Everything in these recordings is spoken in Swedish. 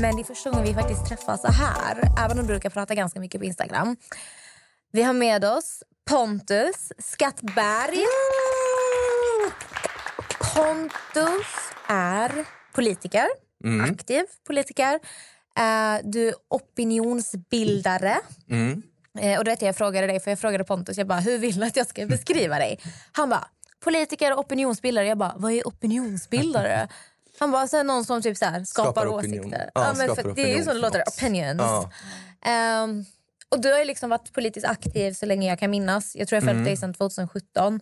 Men det är första gången vi faktiskt träffas så här. Även om vi brukar prata ganska mycket på Instagram. Vi har med oss Pontus Skattberg. Pontus är politiker. Aktiv politiker. Eh, Du är opinionsbildare. Eh, Och jag, jag frågade dig, för jag frågade Pontus, jag bara, hur vill du att jag ska beskriva dig? Han bara, politiker och opinionsbildare. Jag bara, vad är opinionsbildare? Han bara, så här, någon som typ så här, skapar, Skapar åsikter. Ja, men skapar det är ju så det låter, opinions. Ja. Ehm, och du har ju liksom varit politiskt aktiv så länge jag kan minnas. Jag tror jag följt Mm. dig sedan 2017.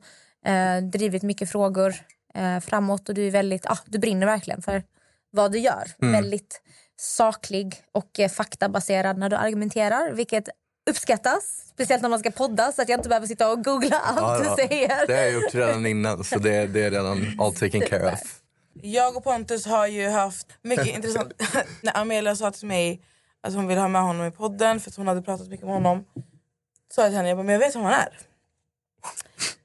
Uh, drivit mycket frågor eh, framåt och du är väldigt, ah, du brinner verkligen för vad du gör. Mm. Väldigt saklig och eh, faktabaserad när du argumenterar, vilket uppskattas. Speciellt när man ska podda så att jag inte behöver sitta och googla allt Ja, du ja. säger. Det har jag gjort redan innan, så det, det är redan all taken care of. Jag och Pontus har ju haft mycket intressant... När Amelia sa till mig att hon ville ha med honom i podden för att hon hade pratat mycket med honom sa jag till henne jag bara, men jag vet vem han är.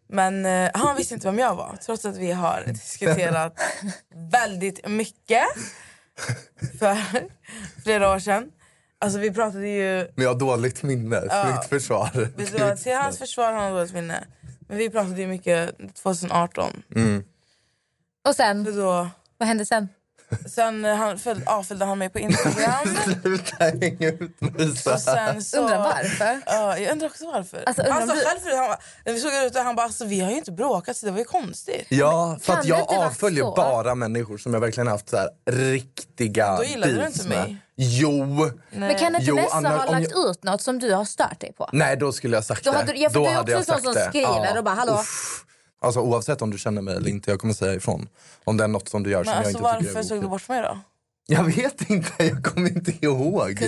Men eh, han visste inte vem jag var trots att vi har diskuterat väldigt mycket för flera år sedan. Alltså vi pratade ju... Men jag har dåligt minne, till Ja. mitt försvar. Vet du vad, till hans försvar har han dåligt minne. Men vi pratade ju mycket 2018. Mm. Och sen, då, vad hände sen? sen eh, han, följde, avföljde han mig på Instagram. Sluta hänga ut mig så Och här. sen så, Undrar varför? Ja, jag undrar också varför. Alltså, undrar han om sa du- själv förut, han bara, när vi såg ut, han bara alltså, vi har ju inte bråkat så det var ju konstigt. Ja, för att jag avföljer bara människor som jag verkligen haft så här riktiga Då gillade du inte med. mig. Jo. Men kan inte Jo, Nessa ha lagt ut något som du har stört dig på? Nej, då skulle jag sagt Då det. hade ja, för då du är också jag en sån som skriver och bara, hallå? Uff. Alltså oavsett om du känner mig eller inte, jag kommer säga ifrån. Om det är något som du gör Men som jag alltså, inte tycker varför är såg du bort mig då? Jag vet inte, jag kommer inte ihåg.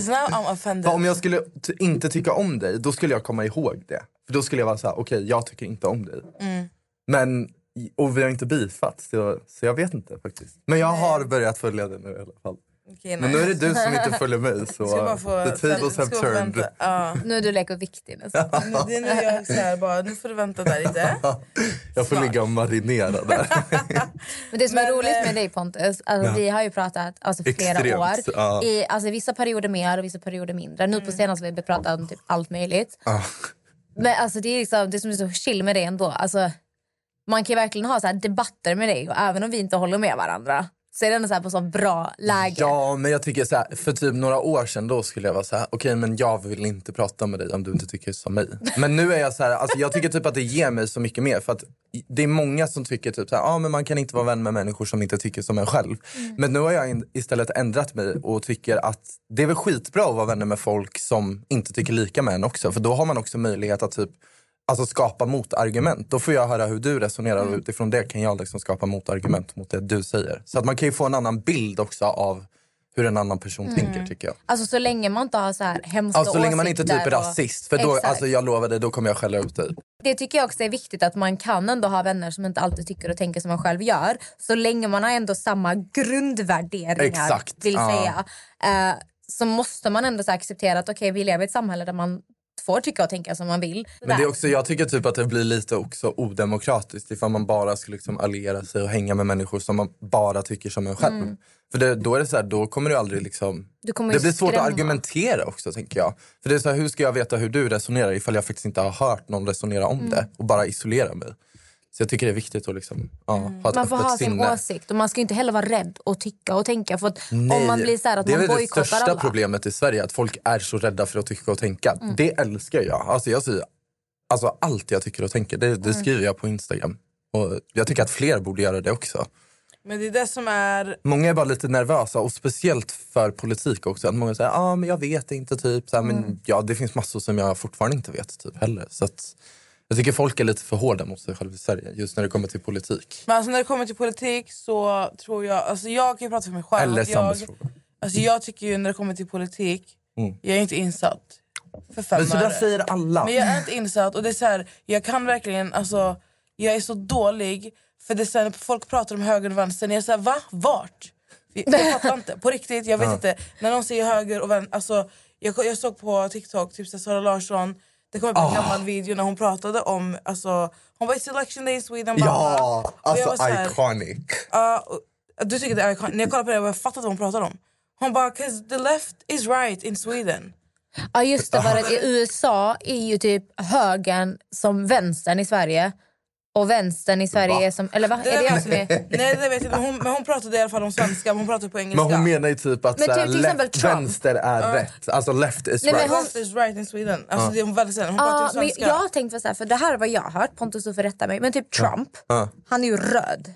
om jag skulle inte tycka om dig, då skulle jag komma ihåg det. För då skulle jag vara så här: okej jag tycker inte om dig. Mm. Men, och vi har inte beefat, så, så jag vet inte faktiskt. Men jag har börjat följa dig nu i alla fall. Okej, Men nu är det du som inte följer mig, Ska jag bara så få, the tables ska have turned. vänta. Ja. Nu är du lek och viktig nästan. Nu- Det är nu jag så här, bara, nu får du vänta där lite. Jag får ligga och marinera där. Men det som är Men, roligt eh, med dig Pontus, alltså, vi har ju pratat alltså, flera Extremt, år. ja. I alltså, vissa perioder mer och vissa perioder mindre. Nu på senaste har vi pratat om typ allt möjligt. Ah. Men alltså, det, är liksom, det som är så chill med det ändå. Alltså, man kan ju verkligen ha så här debatter med dig och även om vi inte håller med varandra så är det ändå så här på så bra läge. Ja, men jag tycker så här, för typ några år sedan då skulle jag vara så här, okej men jag vill inte prata med dig om du inte tycker som mig. Men nu är jag så här, alltså jag tycker typ att det ger mig så mycket mer för att det är många som tycker typ så här, ah, men man kan inte vara vän med människor som inte tycker som en själv. Men nu har jag istället ändrat mig och tycker att det är väl skitbra att vara vänner med folk som inte tycker lika med en också. För då har man också möjlighet att typ Alltså skapa motargument. Då får jag höra hur du resonerar och utifrån det kan jag liksom skapa motargument mot det du säger. Så att man kan ju få en annan bild också av hur en annan person tänker tycker jag. Alltså så länge man inte har så här hemska Alltså så länge man inte typ är rasist. För då, Exakt. alltså jag lovar dig, då kommer jag skälla ut dig. Det tycker jag också är viktigt att man kan ändå ha vänner som inte alltid tycker och tänker som man själv gör. Så länge man har ändå samma grundvärderingar Exakt, vill säga. Eh, så måste man ändå acceptera att okej vi lever i ett samhälle där man får tycka och tänka som man vill. Men det är också, jag tycker typ att det blir lite också odemokratiskt ifall man bara skulle liksom alliera sig och hänga med människor som man bara tycker som en själv. För det, då är det så här, då kommer du aldrig liksom... Du kommer det blir svårt skrämma. att argumentera också tänker jag. För det är så här, hur ska jag veta hur du resonerar ifall jag faktiskt inte har hört någon resonera om det och bara isolera mig? Så jag tycker det är viktigt att liksom, ja, ha ett Mm. Man får ha sin sinne. åsikt och man ska inte heller vara rädd och tycka och tänka. För att Nej, om man blir så här att det är man väl det största alla. Mm. problemet i Sverige, att folk är så rädda för att tycka och tänka. Det älskar jag. Alltså jag säger, alltså allt jag tycker och tänker, det, Mm. det skriver jag på Instagram. Och jag tycker att fler borde göra det också. Men det är det som är... Många är bara lite nervösa och speciellt för politik också. Att många säger ah, men jag vet inte typ. Så här, Mm. men, ja, det finns massor som jag fortfarande inte vet typ heller. Så att, jag tycker folk är lite för hårda mot sig själva i Sverige just när det kommer till politik. Men alltså när det kommer till politik så tror jag... Alltså jag kan ju prata för mig själv. Eller samhällsfrågor. alltså jag tycker ju när det kommer till politik, Mm. jag är inte insatt. För fem Men så där säger alla. Men jag är inte insatt och det är så här, jag kan verkligen, alltså jag är så dålig för det är så här, när folk pratar om höger och vänster, jag är såhär va? Vart? Jag, jag fattar inte, på riktigt, jag vet inte. När någon säger höger och vänster, alltså jag, jag såg på TikTok, typ så här, Sara Larsson, det kom upp en Ah. gammal video när hon pratade om, alltså hon bara it's election day in Sweden. Ja, alltså var så här, iconic. Ja, och- du tycker det är icon- När jag kollade på det, jag fattade vad hon pratade om. Hon bara, 'cause the left is right in Sweden. Ja just det, för att i USA är ju typ högern som vänstern i Sverige. Och vänstern i Sverige är som... Eller va? Är det jag som är... Nej det vet jag inte, men hon, men hon pratade i alla fall om svenska, men hon pratade på engelska. Men hon menar ju typ att Men typ till exempel left, Trump. vänster är rätt. Alltså left is Nej, men right. hon- Left is right in Sweden. Alltså, det är hon väldigt. Hon pratar Ja, ju men svenska. jag har tänkt på så här, för det här är vad jag har hört, Pontus du får rätta mig. Men typ Trump, han är ju röd.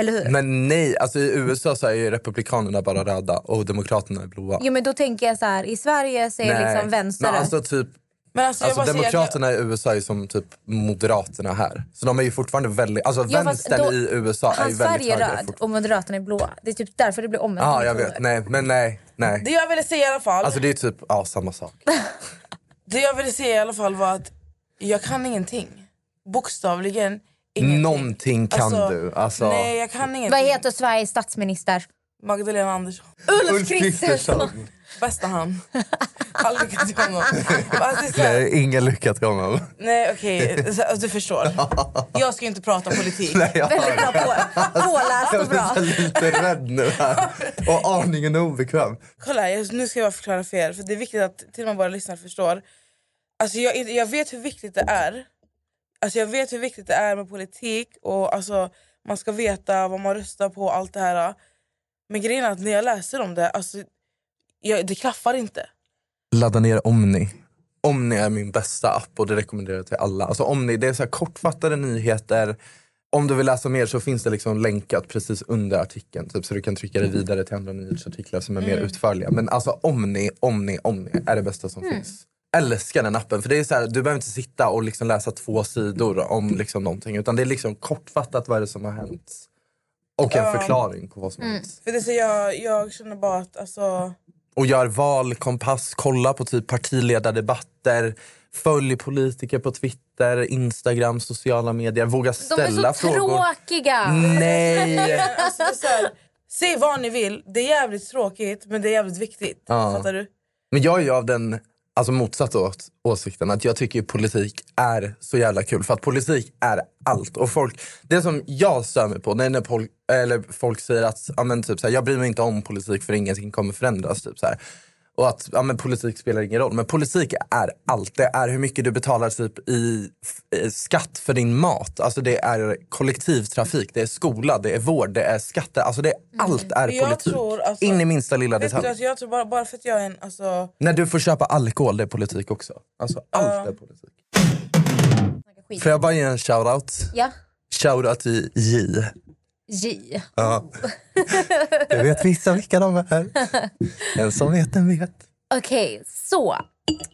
Eller hur? Men nej, alltså i USA så är ju republikanerna bara röda och demokraterna är blåa. Jo men då tänker jag så här, i Sverige så är Nej. liksom vänster... Men alltså typ Men alltså, jag Alltså demokraterna i USA är som typ moderaterna här. Så de är ju fortfarande väldigt, alltså Ja, vänstern då- i USA är ju Hans väldigt färg är höger röd och Moderaterna är blåa. Det är typ därför det blir omvänt. Ja, jag vet. Nej, men nej, jag, nej. det jag ville säga i alla fall, Alltså det är typ, ja samma sak. det jag ville säga i alla fall var att jag kan ingenting. Bokstavligen ingenting. Någonting kan Alltså, du. Alltså, Nej jag kan ingenting. Vad heter Sveriges statsminister? Magdalena Andersson. Ulf Kristersson. Bästa han. All lycka till honom. Alltså, är Nej, ingen lycka till honom. Nej okej, Så- alltså, du förstår. Jag ska ju inte prata politik. Nej, jag Väldigt bra på, påläst och bra. jag blir lite rädd nu här. Och aningen obekväm. Kolla, nu ska jag förklara för er, för det är viktigt att till och med våra lyssnare förstår. Alltså jag, jag vet hur viktigt det är. Alltså jag vet hur viktigt det är med politik och alltså man ska veta vad man röstar på och allt det här. Men grejen är att när jag läser om det, alltså, jag, det klaffar inte. Ladda ner Omni. Omni är min bästa app och det rekommenderar jag till alla. Alltså Omni, det är så kortfattade nyheter. Om du vill läsa mer så finns det liksom länkat precis under artikeln. Typ, så du kan trycka dig vidare till andra nyhetsartiklar som är mer utförliga. Men alltså Omni, Omni, Omni är det bästa som finns. Älskar den appen. För det är så här, Du behöver inte sitta och liksom läsa två sidor om liksom någonting. Utan det är liksom kortfattat vad är det som har hänt. Och en förklaring på vad som har hänt. För det är så jag, jag känner bara att alltså, och gör valkompass, kolla på typ partiledardebatter, följ politiker på Twitter, Instagram, sociala medier, våga De ställa är så frågor. tråkiga. Nej! alltså här, Säg vad ni vill, det är jävligt tråkigt men det är jävligt viktigt. Ja. Fattar du? Men jag är ju av den alltså motsatt åt, åsikten att jag tycker politik är så jävla kul. För att politik är allt. Och folk, det som jag stör mig på det är när pol, eller folk säger att ja, men typ så här, jag bryr mig inte om politik för ingenting kommer förändras. Typ så här. Och att ja, men politik spelar ingen roll. Men politik är allt. Det är hur mycket du betalar typ i i skatt för din mat. Alltså det är kollektivtrafik, det är skola, det är vård, det är skatter. Alltså det, allt är Jag politik. tror, alltså- In i minsta lilla detalj. att jag tror bara, bara för att jag är en... Alltså, När du får köpa alkohol, det är politik också. Alltså allt är politik. Får jag bara ge en shoutout? Ja, Shoutout till J. J. Ja. Jag vet vissa vilka de är. En som vet den vet. Okej, så.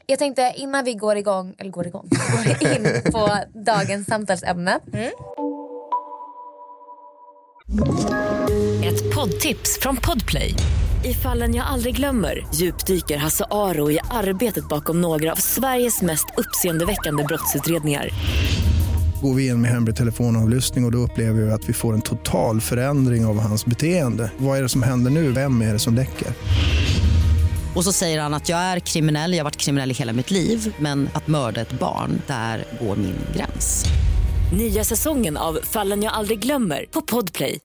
Jag tänkte innan vi går igång, eller går igång, går in på dagens samtalsämne. Ett poddtips från Podplay. I fallen jag aldrig glömmer djupdyker Hasse Aro i arbetet bakom några av Sveriges mest uppseendeväckande brottsutredningar. Går vi in med hemlig telefonavlyssning och, och då upplever vi att vi får en total förändring av hans beteende. Vad är det som händer nu? Vem är det som läcker? Och så säger han att jag är kriminell, jag har varit kriminell i hela mitt liv men att mörda ett barn, där går min gräns. Nya säsongen av Fallen jag aldrig glömmer på Podplay.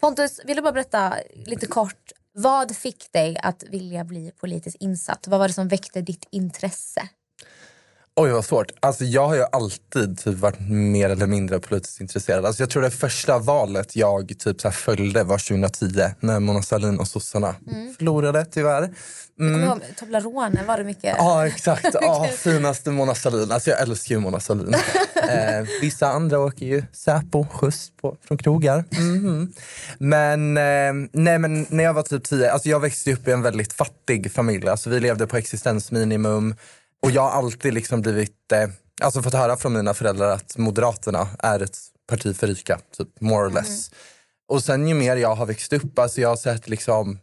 Pontus, vill du bara berätta lite kort. Vad fick dig att vilja bli politiskt insatt? Vad var det som väckte ditt intresse? Oj vad svårt. Alltså jag har ju alltid typ varit mer eller mindre politiskt intresserad. Alltså jag tror det första valet jag typ så följde var 2010 när Mona Sahlin och sossarna förlorade tyvärr. Jag kommer Mm. ihåg Toblerone var det mycket. Ja exakt, ja, finaste Mona Sahlin. Alltså jag älskar ju Mona Sahlin. Eh, vissa andra åker ju Säpo skjuts på, från krogar. Mhm. Men, eh, nej, men när jag var typ 10, alltså jag växte upp i en väldigt fattig familj. Alltså vi levde på existensminimum. Och jag har alltid liksom blivit, eh, alltså fått höra från mina föräldrar att Moderaterna är ett parti för rika, typ more or less. Och sen ju mer jag har växt upp, alltså jag har sett liksom,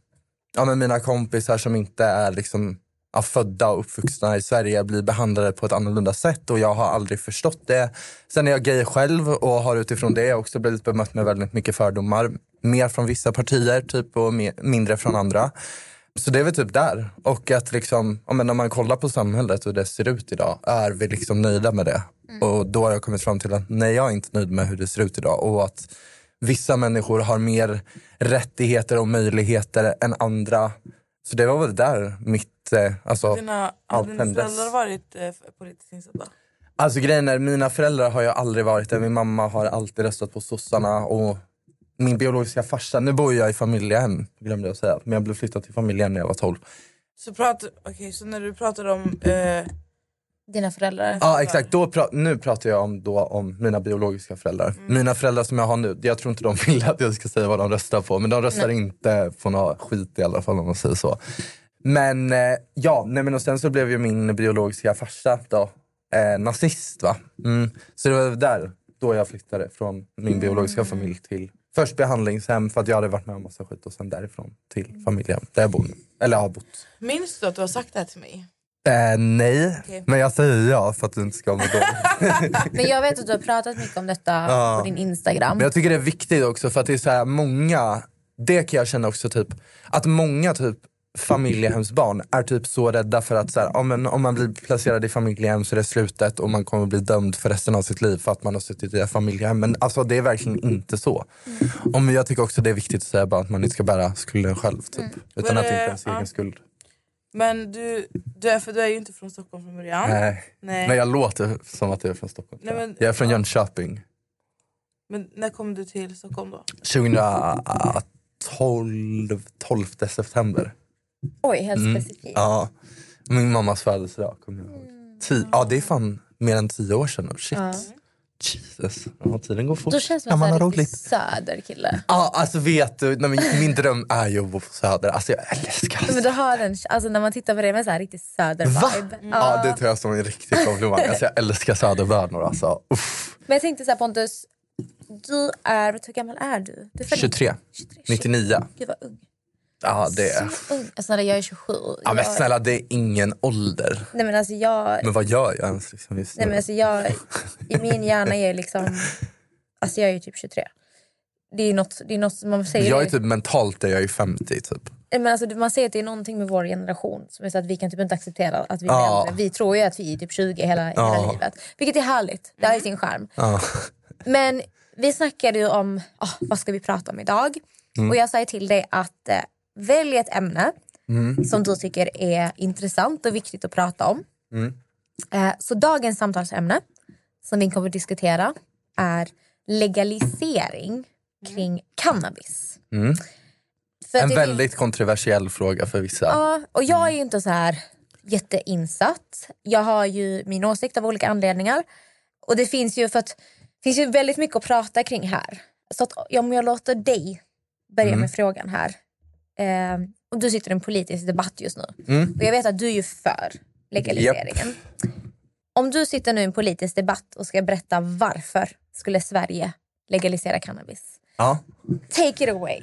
ja men mina kompisar som inte är liksom ja, födda och uppvuxna i Sverige blir behandlade på ett annorlunda sätt och jag har aldrig förstått det. Sen är jag gay själv och har utifrån det också blivit bemött med väldigt mycket fördomar. Mer från vissa partier typ och mer, mindre från andra. Så det är väl typ där. Och att liksom, ja, men när man kollar på samhället och det ser ut idag, är vi liksom nöjda med det? Och då har jag kommit fram till att nej, jag är inte nöjd med hur det ser ut idag. Och att vissa människor har mer rättigheter och möjligheter än andra. Så det var väl där mitt, eh, alltså Dina, allt hade dina föräldrar varit eh, politiskt insatta? Alltså grejen är, mina föräldrar har ju aldrig varit det. Min mamma har alltid röstat på sossarna och min biologiska farsa, nu bor jag i familjehem, glömde jag säga. Men jag blev flyttad till familjehem när jag var 12. Så, prat, okay, så när du pratar om... Eh, Dina föräldrar. Ja exakt, då pra- nu pratar jag om, då, om mina biologiska föräldrar. Mina föräldrar som jag har nu, jag tror inte de vill att jag ska säga vad de röstar på. Men de röstar inte på något skit i alla fall om man säger så. Men eh, ja, nej, men och sen så blev ju min biologiska farsa då, eh, nazist. va? Mm. Så det var där då jag flyttade från min biologiska familj till först behandlingshem för att jag hade varit med om massa skit och sen därifrån till familjehem där jag bor nu. Eller har bott. minns du att du har sagt det här till mig? Eh, nej, Okej. men jag säger ja för att du inte ska må dåligt. Men jag vet att du har pratat mycket om detta Ja. på din Instagram. Men jag tycker det är viktigt också för att det är så här många, det kan jag känna också typ, att många typ familjehemsbarn är typ så rädda för att så här, om, man, om man blir placerad i familjehem så är det slutet och man kommer bli dömd för resten av sitt liv för att man har suttit i ett familjehem. Men alltså det är verkligen inte så. Och men jag tycker också det är viktigt att säga bara att man inte ska bära skulden själv. Typ, Utan Men, att det inte är ens ja. egen skuld. Men du, du, är, för du är ju inte från Stockholm från början. Nej. Nej. Men jag låter som att jag är från Stockholm. Nej, men- jag är från Jönköping. Men när kom du till Stockholm då? 2012 12 september. Oj, helt Mm. specifikt. Ja, min mammas födelsedag kommer jag ihåg. Ti- ja, det är fan mer än tio år sedan nu. Shit. Ja. Jesus, ja, tiden går fort. Då känns det Kan som man en riktig söderkille. Ja, alltså vet du, nej, min dröm är ju att bo på Söder. Alltså jag älskar Men du har en, alltså när man tittar på det med så här riktigt söder-vibe. Ja, det tar jag som en riktig komplimang. Alltså jag älskar söderbönor alltså. Uff. Men jag tänkte så här Pontus, du är, hur gammal är du? du är född 23, 99. Gud vad ung. Ja, det är... Så ung. Snälla, jag är 27. Ja, men jag, snälla, det är ingen ålder. Nej men alltså jag, Men vad gör jag ens liksom just nej, men nu? alltså, jag i min hjärna är liksom, alltså jag är ju typ 23. Det är ju något, det är något man säger. Jag är typ mentalt är jag är 50 typ. Men alltså, man säger att det är någonting med vår generation som är så att vi kan typ inte acceptera att vi är Ja. äldre. Vi tror ju att vi är typ 20 hela, Ja. hela livet. Vilket är härligt. Det har ju sin charm. Ja. Men vi snackade ju om ah, vad ska vi prata om idag. Mm. Och jag sa ju till dig att eh, välj ett ämne Mm. som du tycker är intressant och viktigt att prata om. Mm. Eh, så dagens samtalsämne som vi kommer att diskutera är legalisering kring cannabis. Mm. En väldigt kontroversiell fråga för vissa. Ja, och jag är ju inte så här jätteinsatt. Jag har ju min åsikt av olika anledningar. Och det finns ju för att finns ju väldigt mycket att prata kring här. Så att, om jag låter dig börja Mm. med frågan här. Eh, och du sitter i en politisk debatt just nu. Mm. Och jag vet att du är ju för legaliseringen. Om du sitter nu i en politisk debatt och ska berätta varför skulle Sverige legalisera cannabis. Ja. Take it away.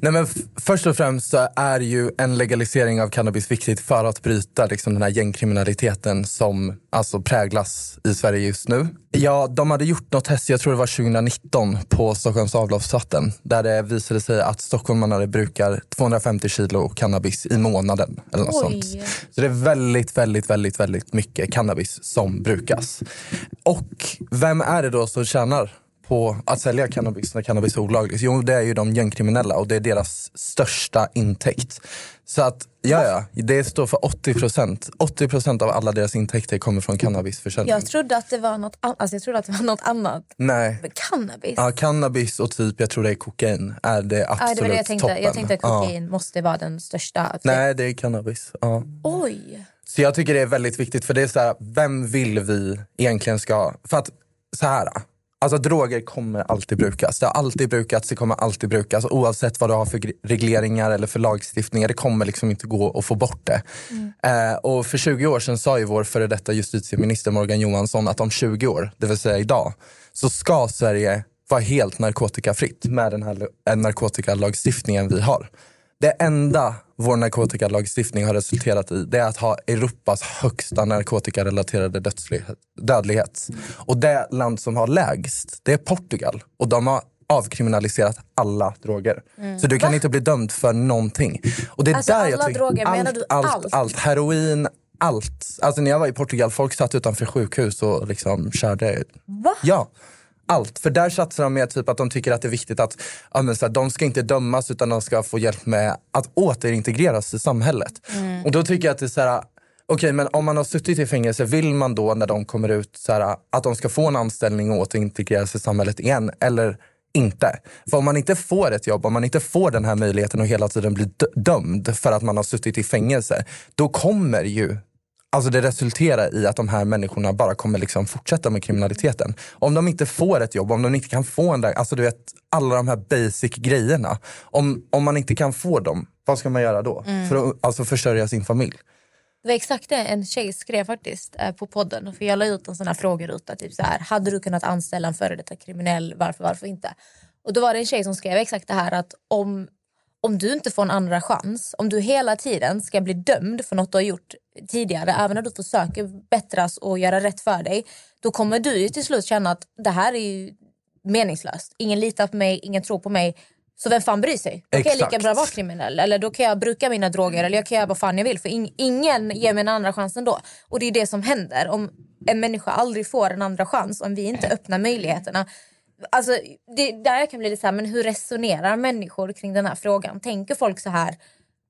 Nej, men först och främst så är ju en legalisering av cannabis viktigt för att bryta liksom, den här gängkriminaliteten som alltså, präglas i Sverige just nu. Ja, de hade gjort något test, jag tror det var 2019, på Stockholms avloppsvatten. Där det visade sig att stockholmarna brukar 250 kilo cannabis i månaden. Eller något Oj. sånt. Så det är väldigt, väldigt, väldigt, väldigt mycket cannabis som brukas. Och vem är det då som tjänar på att sälja cannabis när cannabis är olagligt? Jo, det är ju de gängkriminella och det är deras största intäkt. Så att, ja, ja, det står för 80 procent. 80 procent av alla deras intäkter kommer från cannabisförsäljning. Jag trodde att det var något, an- alltså jag trodde att det var något annat. Nej. Men cannabis? Ja, cannabis och typ, jag tror det är kokain, är det Ja, absolut det var det jag tänkte. toppen. Jag tänkte att Ja. kokain måste vara den största. Nej, det är cannabis. Ja. Oj! Så jag tycker det är väldigt viktigt för det är så här, vem vill vi egentligen ska... För att så här, alltså droger kommer alltid brukas. Det har alltid brukats, det kommer alltid brukas oavsett vad du har för regleringar eller för lagstiftningar. Det kommer liksom inte gå att få bort det. Eh, och för 20 år sedan sa ju vår före detta justitieminister Morgan Johansson att om 20 år, det vill säga idag, så ska Sverige vara helt narkotikafritt med den här eh, narkotikalagstiftningen vi har. Det enda vår narkotikalagstiftning har resulterat i det är att ha Europas högsta narkotikarelaterade dödlighet. Och det land som har lägst, det är Portugal. Och de har avkriminaliserat alla droger. Mm. Så du kan Va? inte bli dömd för någonting. Och det är Alltså där jag alla tycker- droger, menar allt, du allt, allt? allt. Heroin, allt. Alltså när jag var i Portugal, folk satt utanför sjukhus och liksom körde. Va? Ja. Allt. För där satsar de med typ att de tycker att det är viktigt att ja, men så här, de ska inte dömas utan de ska få hjälp med att återintegreras i samhället. Mm. Och då tycker jag att det är så här, okej men om man har suttit i fängelse, vill man då när de kommer ut så här, att de ska få en anställning och återintegreras i samhället igen? Eller inte. För om man inte får ett jobb, om man inte får den här möjligheten och hela tiden blir dö- dömd för att man har suttit i fängelse, då kommer ju Alltså det resulterar i att de här människorna bara kommer liksom fortsätta med kriminaliteten. Om de inte får ett jobb, om de inte kan få en där, alltså du vet alla de här basic grejerna. Om, om man inte kan få dem, vad ska man göra då? Mm. För att alltså försörja sin familj. Det var exakt det en tjej skrev faktiskt eh, på podden. För jag la ut en sån här frågeruta. Typ så här, hade du kunnat anställa en före detta kriminell? Varför, varför inte? Och då var det en tjej som skrev exakt det här att om, om du inte får en andra chans, om du hela tiden ska bli dömd för något du har gjort tidigare, även när du försöker bättras och göra rätt för dig, då kommer du ju till slut känna att det här är meningslöst. Ingen litar på mig, ingen tror på mig. Så vem fan bryr sig? Då kan jag lika bra vara kriminell. Eller då kan jag bruka mina droger eller jag kan göra vad fan jag vill. För in, ingen ger mig en andra chans ändå. Och det är det som händer. Om en människa aldrig får en andra chans, om vi inte öppnar möjligheterna. Alltså, det, där jag kan bli lite så här, men hur resonerar människor kring den här frågan? Tänker folk så här?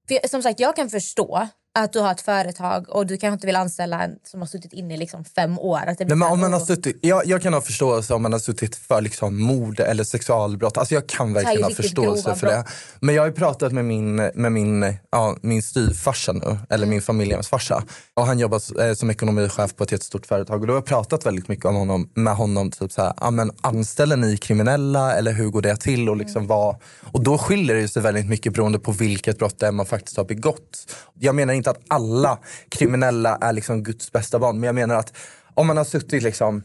För jag, som sagt, jag kan förstå att du har ett företag och du kanske inte vill anställa en som har suttit inne i liksom fem år. Att det blir Nej, men om man har suttit, jag, jag kan ha förståelse om man har suttit för liksom mord eller sexualbrott. Alltså jag kan verkligen ha förståelse för det. brott. Men jag har pratat med min, med min, ja, min styvfarsa nu, eller min familjehemsfarsa. Och han jobbar eh, som ekonomichef på ett jättestort företag. Och då har jag pratat väldigt mycket om honom, med honom. Typ så här, ja, men anställer ni kriminella eller hur går det till? Och, liksom vad, och då skiljer det sig väldigt mycket beroende på vilket brott det är man faktiskt har begått. Jag menar inte att alla kriminella är liksom Guds bästa barn. Men jag menar att om man har suttit liksom,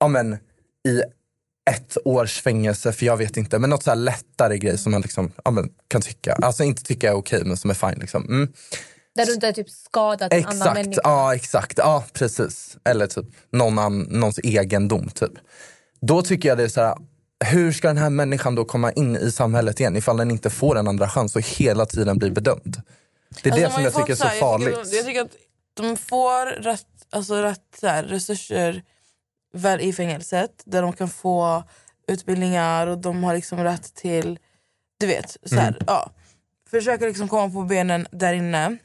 ja, men, i ett års fängelse för jag vet inte, men något så lättare grej som man liksom, ja, men, kan tycka. Alltså inte tycka är okej men som är fine. Liksom. Mm. Där du inte har typ skadat en annan Exakt, människa. ja exakt. Ja precis. Eller typ någon an, någons egendom typ. Då tycker jag det är så här, hur ska den här människan då komma in i samhället igen ifall den inte får en andra chans och hela tiden blir bedömd? Det är Alltså, det de som jag tycker är så här- jag farligt. tycker- Jag tycker att de får rätt, alltså rätt så här, resurser väl i fängelset där de kan få utbildningar och de har liksom rätt till, du vet, så här, Mm. ja. Försöker liksom komma på benen där inne.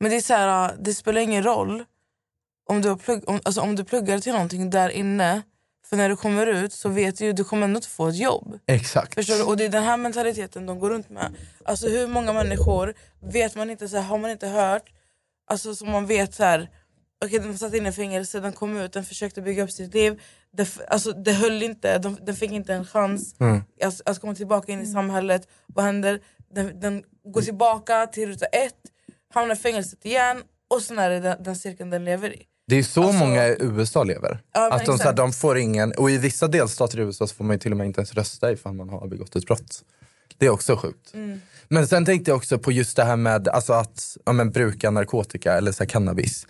Men det är så här, det spelar ingen roll om du, har plugg, om, alltså om du pluggar till någonting där inne. För när du kommer ut så vet du ju du kommer ändå inte få ett jobb. Exakt. Förstår du? Och det är den här mentaliteten de går runt med. Alltså hur många människor vet man inte, så här, har man inte hört, alltså som man vet så här. Okej den satt inne i fängelse, den kom ut, den försökte bygga upp sitt liv. Det, alltså, det höll inte, de, den fick inte en chans Mm. att, att komma tillbaka in i samhället. Vad händer? Den, den går tillbaka till ruta ett, hamnar i fängelset igen och sen är det den, den cirkeln den lever i. Det är så många i USA lever. Alltså- Ja, att de, så här, de får ingen, och i vissa delstater i USA får man ju till och med inte ens rösta ifall man har begått ett brott. Det är också sjukt. Mm. Men sen tänkte jag också på just det här med alltså att ja, men, bruka narkotika eller så här, cannabis.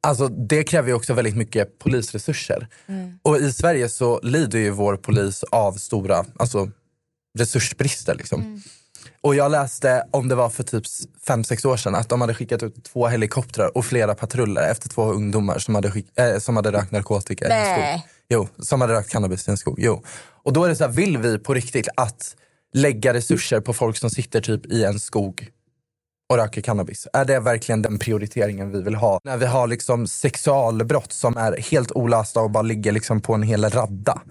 Alltså, det kräver ju också väldigt mycket polisresurser. Mm. Och i Sverige så lider ju vår polis av stora alltså, resursbrister. Liksom. Och jag läste, om det var för typ 5-6 år sedan, att de hade skickat ut två helikoptrar och flera patruller efter två ungdomar som hade, skick, eh, som hade rökt narkotika i en skog. Jo, som hade rökt cannabis i en skog. Jo. Och då är det så här, vill vi på riktigt att lägga resurser på folk som sitter typ i en skog och röker cannabis? Är det verkligen den prioriteringen vi vill ha? När vi har liksom sexualbrott som är helt olösta och bara ligger liksom på en hel radda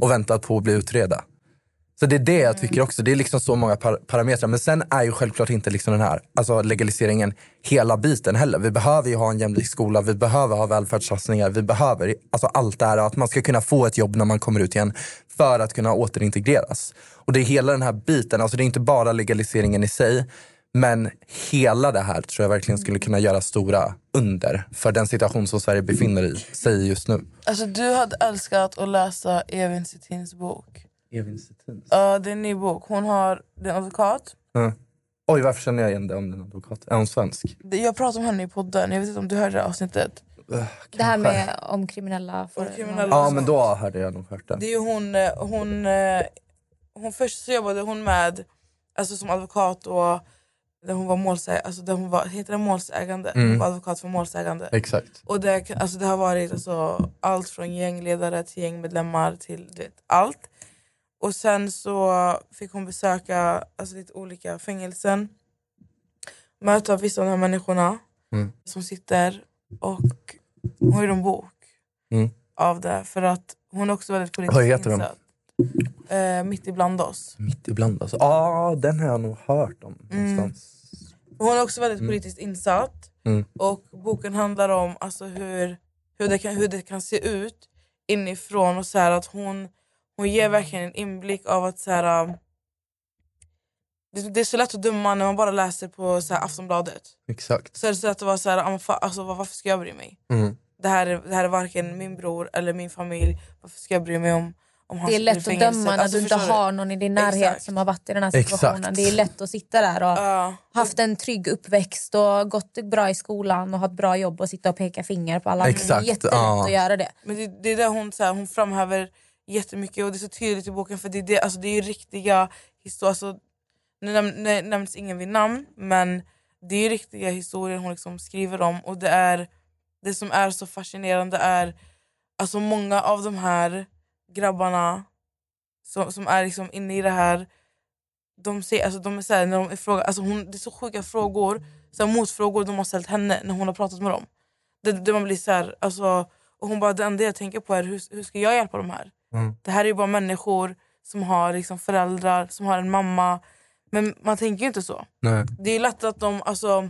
och väntar på att bli utredda. Så det är det jag tycker också. Det är liksom så många par- parametrar. Men sen är ju självklart inte liksom den här alltså legaliseringen hela biten heller. Vi behöver ju ha en jämlik skola, vi behöver ha välfärdssatsningar, vi behöver alltså allt det här. Att man ska kunna få ett jobb när man kommer ut igen för att kunna återintegreras. Och det är hela den här biten, alltså det är inte bara legaliseringen i sig. Men hela det här tror jag verkligen skulle kunna göra stora under för den situation som Sverige befinner sig i just nu. Alltså du hade älskat att läsa Evin Cettins bok. Evin Cetin. Ja, det är en ny bok. Hon har, det är en advokat. Ja. Oj, varför känner jag igen det om den advokat? Är hon svensk? Det- Jag pratade om henne i podden, jag vet inte om du hörde det avsnittet. Det här med om kriminella... För, kriminella- Ja, men då hörde jag nog hört det. Det är ju hon, eh, hon, eh, hon först så jobbade hon med, alltså som advokat och där hon var målsägande, alltså där hon var, heter det målsägande? Mm. Hon var advokat för målsägande. Exakt. Och det, alltså det har varit alltså, allt från gängledare till gängmedlemmar till du vet, allt. Och sen så fick hon besöka alltså, lite olika fängelsen. Möta vissa av de här människorna Mm. som sitter. Och hon gjorde en bok Mm. av det. För att hon är också väldigt politiskt insatt. Eh, mitt ibland oss. Mitt ibland alltså. Ja, den har jag nog hört om någonstans. Hon är också väldigt Mm. politiskt insatt. Mm. Och boken handlar om alltså, hur, hur, det kan, hur det kan se ut inifrån. Och så att hon, hon ger verkligen en inblick av att så här, um, det, det är så lätt att döma när man bara läser på så här, Aftonbladet. Exakt. Så är det så lätt att vara så här, "Ah, men fa- alltså, var- varför ska jag bry mig? Mm. Det här, är, det här är varken min bror eller min familj. Varför ska jag bry mig om, om han Det är lätt att döma när Alltså, du inte har någon i din närhet Exakt. som har varit i den här Exakt. situationen. Det är lätt att sitta där och Ja. haft en trygg uppväxt och gått bra i skolan och ha ett bra jobb och sitta och peka finger på alla andra. Det är Exakt, jättelätt ja. att göra det. Men det, det är det hon, så här, hon framhäver jättemycket och det är så tydligt i boken för det är, det, alltså, det är ju riktiga historier. Alltså, nu näm, nu nämns ingen vid namn men det är ju riktiga historier hon liksom skriver om och det är det som är så fascinerande är alltså många av de här grabbarna som, som är liksom inne i det här de, ser, alltså, de är så här, när de är fråga, alltså, hon, det är så sjuka frågor, så här, motfrågor de har ställt henne när hon har pratat med dem. Det, det man blir så här, alltså, och hon bara, det enda jag tänker på är hur, hur ska jag hjälpa de här? Mm. Det här är ju bara människor som har liksom föräldrar, som har en mamma. Men man tänker ju inte så. Nej. Det är lätt att de... Alltså,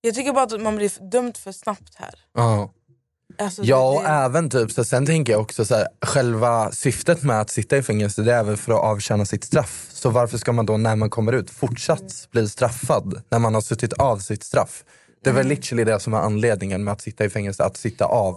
jag tycker bara att man blir dömd för snabbt här. Ja. Alltså, Ja, det, och även typ, så sen tänker jag också så här, själva syftet med att sitta i fängelse det är väl för att avtjäna sitt straff. Så varför ska man då när man kommer ut fortsatt bli straffad när man har suttit av sitt straff? Det är väl literally det som är anledningen med att sitta i fängelse, att sitta av.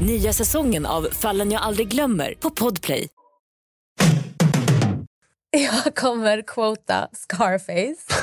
Nya säsongen av Fallen jag aldrig glömmer på Podplay. Jag kommer quota Scarface.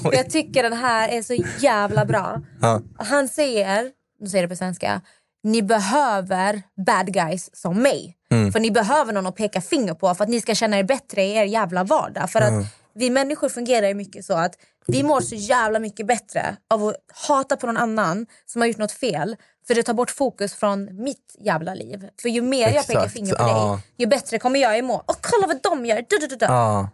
För jag tycker den här är så jävla bra. Ja. Han säger, nu säger det på svenska, ni behöver bad guys som mig. Mm. För ni behöver någon att peka finger på för att ni ska känna er bättre i er jävla vardag. För att vi människor fungerar ju mycket så att vi mår så jävla mycket bättre av att hata på någon annan som har gjort något fel. För det tar bort fokus från mitt jävla liv. För ju mer jag pekar Exakt, finger på ja. dig, ju bättre kommer jag må. Och kolla vad de gör! Du, du, du, du. Ja.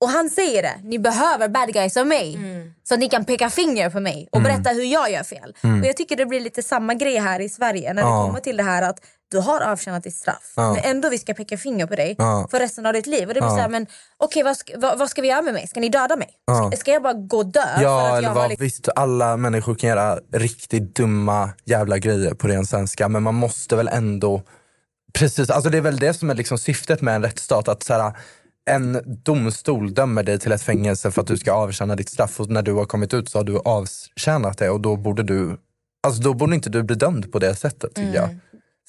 Och han säger det, ni behöver bad guys som mig. Så att ni kan peka finger på mig och berätta hur jag gör fel. Och jag tycker det blir lite samma grej här i Sverige när det kommer till det här att du har avtjänat ditt straff. Ja. Men ändå vi ska peka finger på dig Ja. för resten av ditt liv. Och det blir Ja. så här, men okej vad, ska, vad, vad ska vi göra med mig? Ska ni döda mig? Ja. Ska, ska jag bara gå och dö? Ja, eller vad, liksom- visst alla människor kan göra riktigt dumma jävla grejer på ren svenska men man måste väl ändå Precis, alltså det är väl det som är liksom syftet med en rättsstat. Att så här, en domstol dömer dig till ett fängelse för att du ska avtjäna ditt straff och när du har kommit ut så har du avtjänat det och då borde du, alltså då borde inte du bli dömd på det sättet tycker jag.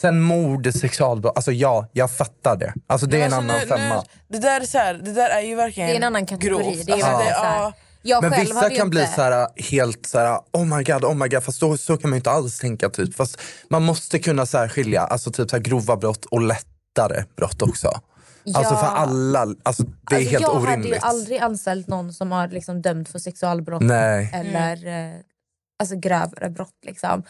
Sen mord, sexualbrott, alltså ja, jag fattar det. Alltså det är en Alltså, annan nu- femma. Nu, det, där är så här, det där är ju verkligen Det är en annan kategori. grovt. Det är Alltså, det- ja. Jag Men själv vissa kan bli så här, helt så här, oh my god, oh my god, fast då, så kan man ju inte alls tänka typ. Fast man måste kunna så här skilja, alltså typ så här grova brott och lättare brott också. Alltså Ja. för alla, alltså det är Alltså, helt jag hade ju orimligt. aldrig anställt någon som har liksom dömt för sexualbrott Nej. eller eh, alltså grövre brott. Liksom.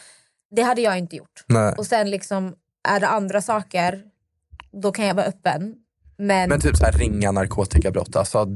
Det hade jag inte gjort. Nej. Och sen liksom, är det andra saker, då kan jag vara öppen. Men, Men typ så här ringa narkotikabrott, alltså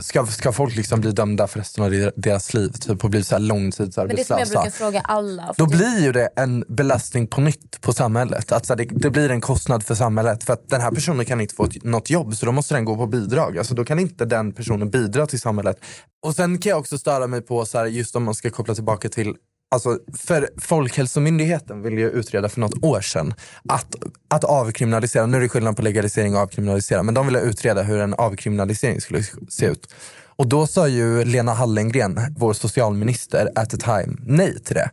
ska, ska folk liksom bli dömda för resten av de- deras liv typ, och bli så här men det är som jag långtidsarbetslösa? brukar fråga alla. Då blir ju det en belastning på nytt på samhället. Alltså det, det blir en kostnad för samhället för att den här personen kan inte få ett, något jobb så då måste den gå på bidrag. Alltså då kan inte den personen bidra till samhället. Och sen kan jag också störa mig på, så här, just om man ska koppla tillbaka till Alltså, för Folkhälsomyndigheten ville ju utreda för något år sedan att, att avkriminalisera, nu är det skillnad på legalisering och avkriminalisera, men de ville utreda hur en avkriminalisering skulle se ut. Och då sa ju Lena Hallengren, vår socialminister at the time, nej till det.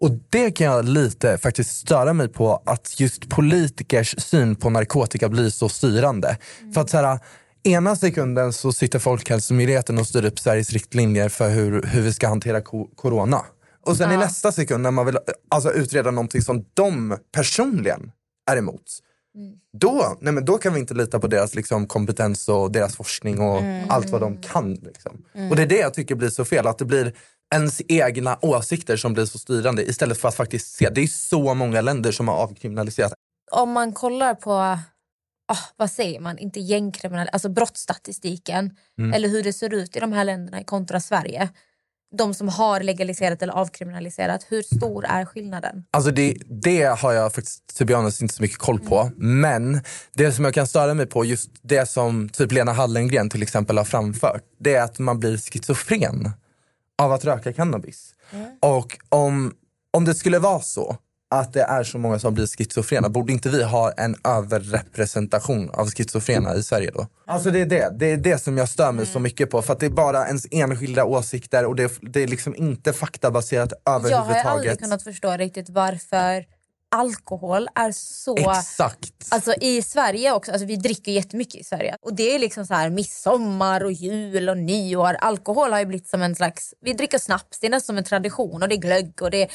Och det kan jag lite faktiskt störa mig på, att just politikers syn på narkotika blir så styrande. För att så här, ena sekunden så sitter Folkhälsomyndigheten och styr upp Sveriges riktlinjer för hur, hur vi ska hantera corona. Och sen i nästa sekund när man vill alltså, utreda någonting som de personligen är emot. Då, nej men då kan vi inte lita på deras liksom, kompetens och deras forskning och allt vad de kan. Liksom. Och det är det jag tycker blir så fel, att det blir ens egna åsikter som blir så styrande istället för att faktiskt se. Det är så många länder som har avkriminaliserat. om man kollar på, ah, vad säger man, inte gängkriminalitet, alltså brottsstatistiken Mm. eller hur det ser ut i de här länderna kontra Sverige. De som har legaliserat eller avkriminaliserat, hur stor är skillnaden? Alltså det, det har jag faktiskt to be honest, inte så mycket koll på. Men det som jag kan störa mig på, just det som typ Lena Hallengren till exempel har framfört, det är att man blir schizofren av att röka cannabis. Och om, om det skulle vara så att det är så många som blir schizofrena, borde inte vi ha en överrepresentation av schizofrena i Sverige då? Alltså det är det, det är det som jag stör mig så mycket på. För att det är bara ens enskilda åsikter och det, det är liksom inte faktabaserat Jag har överhuvudtaget. aldrig kunnat förstå riktigt varför alkohol är så... Exakt. Alltså i Sverige också, alltså vi dricker jättemycket i Sverige. Och det är liksom så här midsommar och jul och nyår. Alkohol har ju blivit som en slags, vi dricker snaps, det är nästan som en tradition och det är glögg och det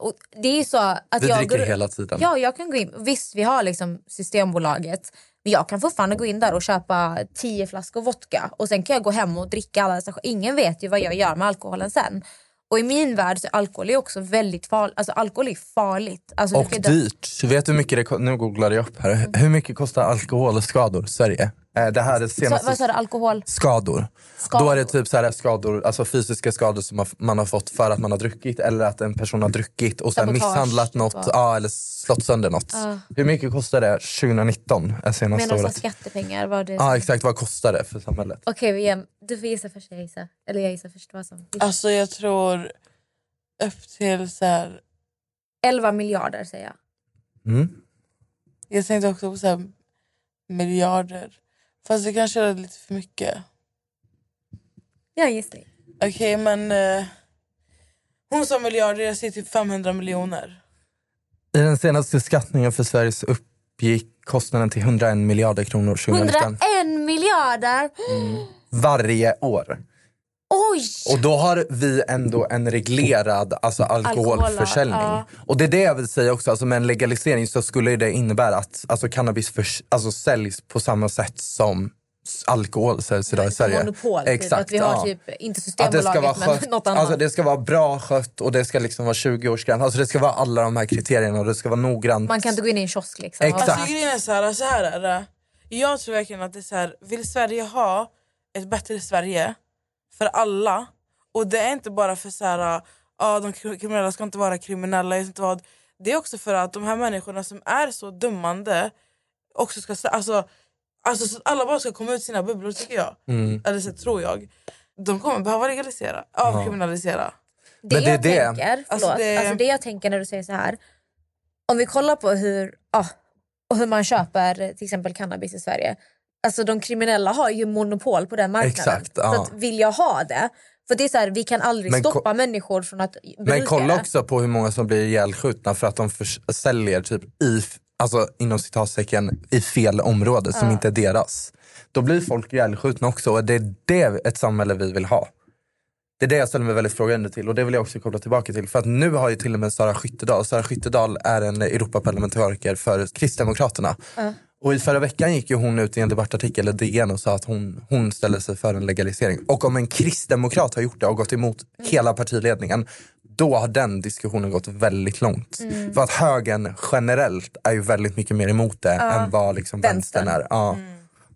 och det är så att Vi jag dricker går, hela tiden. Ja, jag kan gå in. Visst, vi har liksom Systembolaget. Men jag kan fortfarande gå in där och köpa tio flaskor vodka. Och sen kan jag gå hem och dricka alla dessa. Ingen vet ju vad jag gör med alkoholen sen. Och i min värld så är alkohol också väldigt farligt. Alltså alkohol är farligt. Alltså, Och dö- dyrt. Vet du hur mycket det ko- Nu googlade jag upp här. Hur mycket kostar alkoholskador i Sverige? Eh, Det här är senaste... vad sa du? Alkohol? Skador. Skador. Då är det typ så här skador, alltså fysiska skador som man- har fått för att man har druckit eller att en person har druckit och sen Sabotage, misshandlat något va? ja, eller slått sönder något. Ja. Hur mycket kostar det 2019? Är senaste Menar du året? skattepengar? Var det Ja exakt, vad kostar det för samhället? Okej, igen. du får gissa först. Jag gissar. Eller jag gissar först. Vad som. Alltså jag tror upp till så här, 11 miljarder säger jag. Mm. jag tänkte också på så här, miljarder. Fast det kanske är lite för mycket. Jag gissar. Okej men eh, hon sa miljarder, jag säger typ 500 miljoner. I den senaste skattningen för Sveriges uppgick kostnaden till 101 miljarder kronor 2019. 101 miljarder! Varje år. Oj! Och då har vi ändå en reglerad alltså, alkoholförsäljning. ja. Och det är det jag vill säga också, alltså, med en legalisering så skulle det innebära att alltså, cannabis förs- alltså, säljs på samma sätt som alkohol säljs idag i Sverige. Monopol. Typ. Att vi har ja. typ, inte Att det ska vara Systembolaget men skött, något annat. alltså det ska vara bra skött och det ska liksom vara 20-årsgräns. Alltså det ska vara alla de här kriterierna och det ska vara noggrant. Man kan inte gå in i en kiosk liksom. Exakt. Alltså grejen är så här, så här är det. Jag tror verkligen att det är så här, vill Sverige ha ett bättre Sverige för alla och det är inte bara för så här, ah, de kriminella ska inte vara kriminella, jag vet inte vad. Det är också för att de här människorna som är så dömande också ska, alltså, alltså så att alla bara ska komma ut sina bubblor tycker jag. Mm. Eller så tror jag. De kommer behöva legalisera, avkriminalisera. Det Men det är jag det. tänker, Alltså, det- alltså det jag tänker när du säger så här. Om vi kollar på hur, ah, och hur man köper till exempel cannabis i Sverige. Alltså de kriminella har ju monopol på den marknaden. Exakt, ja. Så att vill jag ha det, för det är så här, vi kan aldrig Men stoppa människor från att bruka Men kolla det. också på hur många som blir ihjälskjutna för att de säljer typ i alltså inom citattecken, i fel område som Ja. inte är deras. Då blir folk ihjälskjutna också och det är det ett samhälle vi vill ha. Det är det jag ställer mig väldigt frågande till och det vill jag också koppla tillbaka till. För att nu har ju till och med Sara Skyttedal, Sara Skyttedal är en Europaparlamentariker för Kristdemokraterna. Och i förra veckan gick ju hon ut i en debattartikel i DN och sa att hon, hon ställer sig för en legalisering. Och om en kristdemokrat har gjort det och gått emot hela partiledningen, då har den diskussionen gått väldigt långt. Mm. För att högern generellt är ju väldigt mycket mer emot det Ja. än vad liksom vänstern, Vänstern. är. Ja.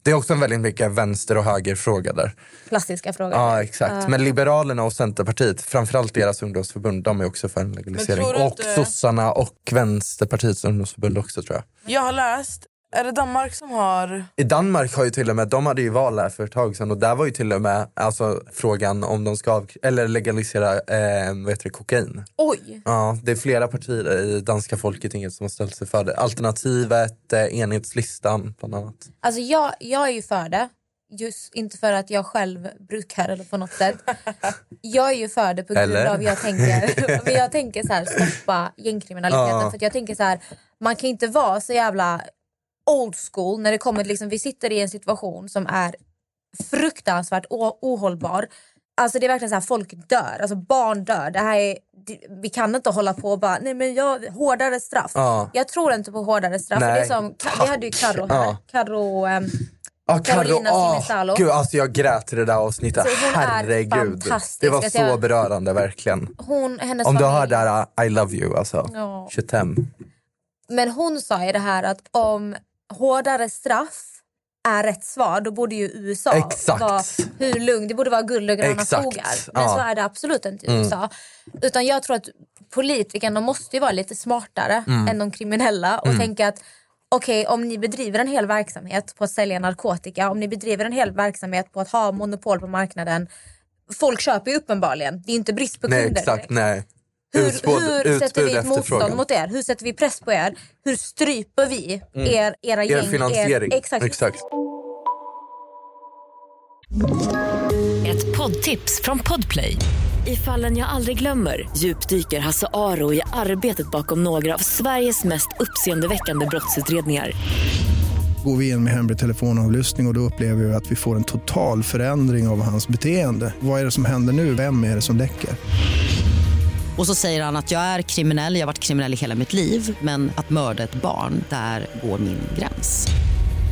Det är också en väldigt mycket vänster och högerfråga där. Klassiska frågor. Ja exakt. Ja. Men Liberalerna och Centerpartiet, framförallt deras ungdomsförbund, de är också för en legalisering. Och inte- sossarna och Vänsterpartiets ungdomsförbund också tror jag. Jag har läst, är det Danmark som har... I Danmark har ju till och med, de hade ju val här för ett tag sedan och där var ju till och med alltså, frågan om de ska av, eller legalisera eh, vad heter det, kokain. Oj! Ja, det är flera partier i danska folketinget som har ställt sig för det. Alternativet, eh, enhetslistan bland annat. Alltså jag, jag är ju för det. Just inte för att jag själv brukar eller på något sätt. Jag är ju för det på grund Eller? av jag tänker, men jag tänker så här, stoppa gängkriminaliteten. Ja. För att jag tänker så här, man kan inte vara så jävla old school när det kommer liksom, vi sitter i en situation som är fruktansvärt ohållbar. Alltså det är verkligen så här, folk dör, alltså barn dör. Det här är, vi kan inte hålla på och bara, nej men jag, hårdare straff. Ja. Jag tror inte på hårdare straff. Nej. Det är som, vi hade ju Carro här. Ja. Carro, ehm, Ah, Carolina ah, Sinisalo. Gud, alltså jag grät i det där avsnittet. Herregud. Det var Jag så ser- berörande verkligen. hon, hennes Om du familj. hör det här, I love you alltså. Ja. 25. Men hon sa ju det här att om hårdare straff är rätt svar, då borde ju USA Exakt. vara hur lugn, det borde vara guld och gröna skogar. Men Ja. så är det absolut inte i Mm. USA. Utan jag tror att politikerna måste ju vara lite smartare Mm. än de kriminella och Mm. tänka att okej om ni bedriver en hel verksamhet på att sälja narkotika, om ni bedriver en hel verksamhet på att ha monopol på marknaden, folk köper ju uppenbarligen, det är inte brist på Nej kunder. exakt, nej. Hur, Utspår- hur sätter utbud, vi ett motstånd mot er? Hur sätter vi press på er? Hur stryper vi Mm. er, era Er gäng? finansiering. Er, exakt. exakt. Ett poddtips från Podplay. I fallen jag aldrig glömmer djupdyker Hasse Aro i arbetet bakom några av Sveriges mest uppseendeväckande brottsutredningar. Går vi in med hemlig telefonavlyssning och, och då upplever vi att vi får en total förändring av hans beteende. Vad är det som händer nu? Vem är det som läcker? Och så säger han att jag är kriminell, jag har varit kriminell i hela mitt liv men att mörda ett barn, där går min gräns.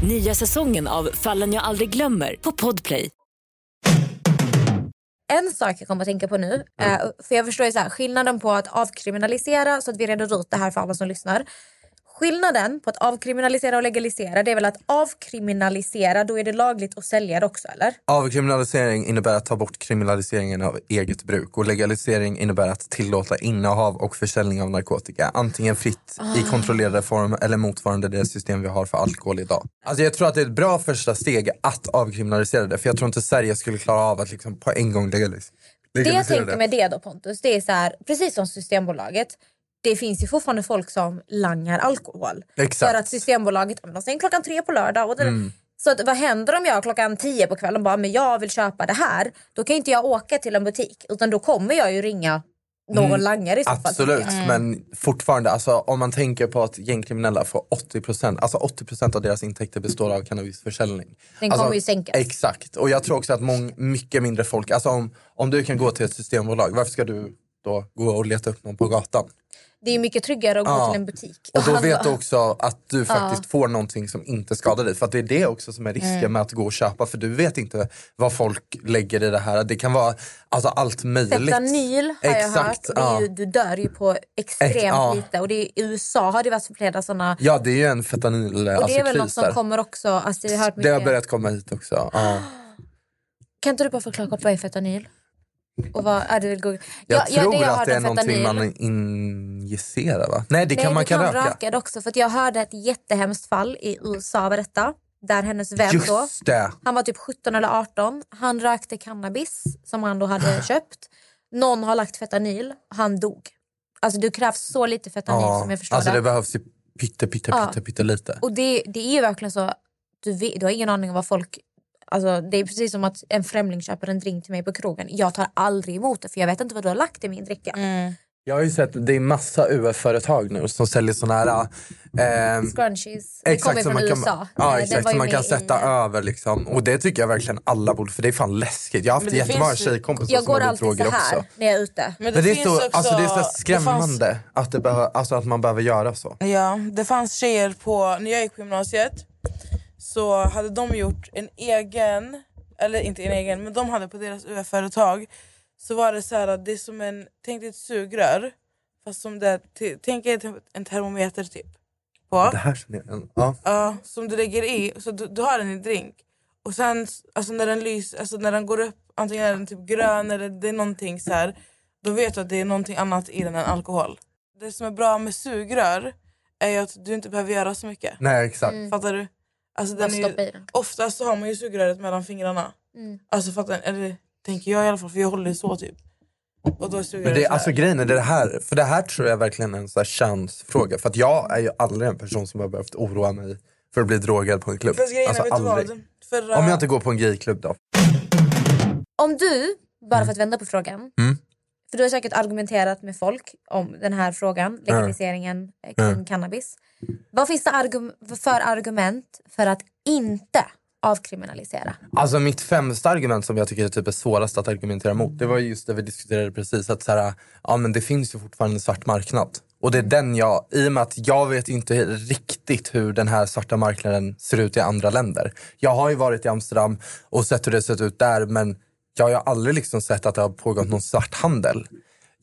Nya säsongen av Fallen jag aldrig glömmer på Podplay. En sak jag kommer att tänka på nu, eh, för jag förstår ju så här, skillnaden på att avkriminalisera, så att vi reder ut det här för alla som lyssnar. Skillnaden på att avkriminalisera och legalisera det är väl att avkriminalisera, då är det lagligt att sälja det också eller? Avkriminalisering innebär att ta bort kriminaliseringen av eget bruk och legalisering innebär att tillåta innehav och försäljning av narkotika. Antingen fritt i Ah. kontrollerad form eller motsvarande det system vi har för alkohol idag. Alltså jag tror att det är ett bra första steg att avkriminalisera det för jag tror inte Sverige skulle klara av att liksom på en gång legalis- Det jag legalisera tänker med det då Pontus, det är så här, precis som Systembolaget. Det finns ju fortfarande folk som langar alkohol. Exakt. För att Systembolaget de stänger klockan tre på lördag. Och det, Mm. Så att, vad händer om jag klockan tio på kvällen bara men jag vill köpa det här? Då kan inte jag åka till en butik utan då kommer jag ju ringa någon Mm, langare i så fall. Absolut, jag. men fortfarande, alltså, om man tänker på att gängkriminella får 80%, alltså 80% av deras intäkter består av cannabisförsäljning. Den alltså, kommer ju sänkas. Exakt, och jag tror också att mång, mycket mindre folk, alltså om, om du kan gå till ett systembolag, varför ska du då gå och leta upp någon på gatan? Det är mycket tryggare att gå Ja. till en butik. Och då handla. vet du också att du faktiskt Ja. får någonting som inte skadar dig. För att det är det också som är risken Mm. med att gå och köpa. För du vet inte vad folk lägger i det här. Det kan vara alltså, allt möjligt. Fentanyl har jag Exakt, hört. Det är ju, ja. Du dör ju på extremt Ex- ja. lite. Och det är, I USA har det varit flera sådana. Ja, det är ju en fentanyl och det är väl något som där. kommer också. Alltså, jag har hört Det har börjat komma hit också. Ja. Kan inte du bara förklara kort vad är fentanyl? Och vad, ja, du vill googla. Jag ja, ja, tror det jag att hörde det är någonting man injicerar va? Nej, det Nej, kan man kan kan röka. röka det också. För att jag hörde ett jättehemskt fall i USA var detta. Där hennes vän då, Just det. han var typ 17 eller 18. Han rökte cannabis som han då hade köpt. Någon har lagt fentanyl, han dog. Alltså det krävs så lite fentanyl som jag förstår alltså det. det behövs ju pytte, pytte, Ja. pytte, pytte lite. Och det, det är ju verkligen så, du, vet, du har ingen aning om vad folk... Alltså, det är precis som att en främling köper en drink till mig på krogen. Jag tar aldrig emot det för jag vet inte vad du har lagt i min dricka. Jag har ju sett, det är massa UF-företag nu som säljer såna här... Eh, Scrunchies. Det kommer som från man USA. kan, ja, exakt, som man kan sätta i- över. Liksom. Och det tycker jag verkligen alla borde, för det är fan läskigt. Jag har haft det jättemånga finns tjejkompisar Jag som har går blivit alltid så droger här också. när jag är ute. Men Men det, är så, också- alltså, det är så det fanns- skrämmande att, det behö, alltså, att man behöver göra så. Ja, det fanns tjejer på, när jag gick på gymnasiet så hade de gjort en egen, eller inte en egen, men de hade på deras UF-företag så var det så här att det är som en, tänk dig ett sugrör fast som det, tänk typ en termometer typ. På. Det här känner jag. Ja. Ja, som du lägger i, så du, du har den i drink. Och sen alltså när den lys, alltså när den går upp, antingen är den typ grön eller det är någonting så här, då vet du att det är någonting annat i den än alkohol. Det som är bra med sugrör är ju att du inte behöver göra så mycket. Nej exakt. Mm. Fattar du? Alltså den är ju, oftast så har man ju sugröret mellan fingrarna. Mm. Alltså fattar? Eller tänker jag i alla fall, för jag håller det så typ. Och då är Men det, alltså grejen är det här, för det här tror jag verkligen är en så chansfråga. För att jag är ju aldrig en person som har behövt oroa mig för att bli drogad på en klubb. Fast grejen är, Alltså aldrig. vad? Förra... Om jag inte går på en gayklubb då. Om du, bara för att vända på frågan, Mm. för du har säkert argumenterat med folk om den här frågan, legaliseringen eh, kring Mm. cannabis. Vad finns det argum för argument för att inte avkriminalisera? Alltså mitt främsta argument som jag tycker är typ är svårast att argumentera mot, det var just det vi diskuterade precis. Att så här, ja, men det finns ju fortfarande en svart marknad. Och det är den jag, i och med att jag vet inte riktigt hur den här svarta marknaden ser ut i andra länder. Jag har ju varit i Amsterdam och sett hur det sett ut där men jag har ju aldrig liksom sett att det har pågått någon svart handel.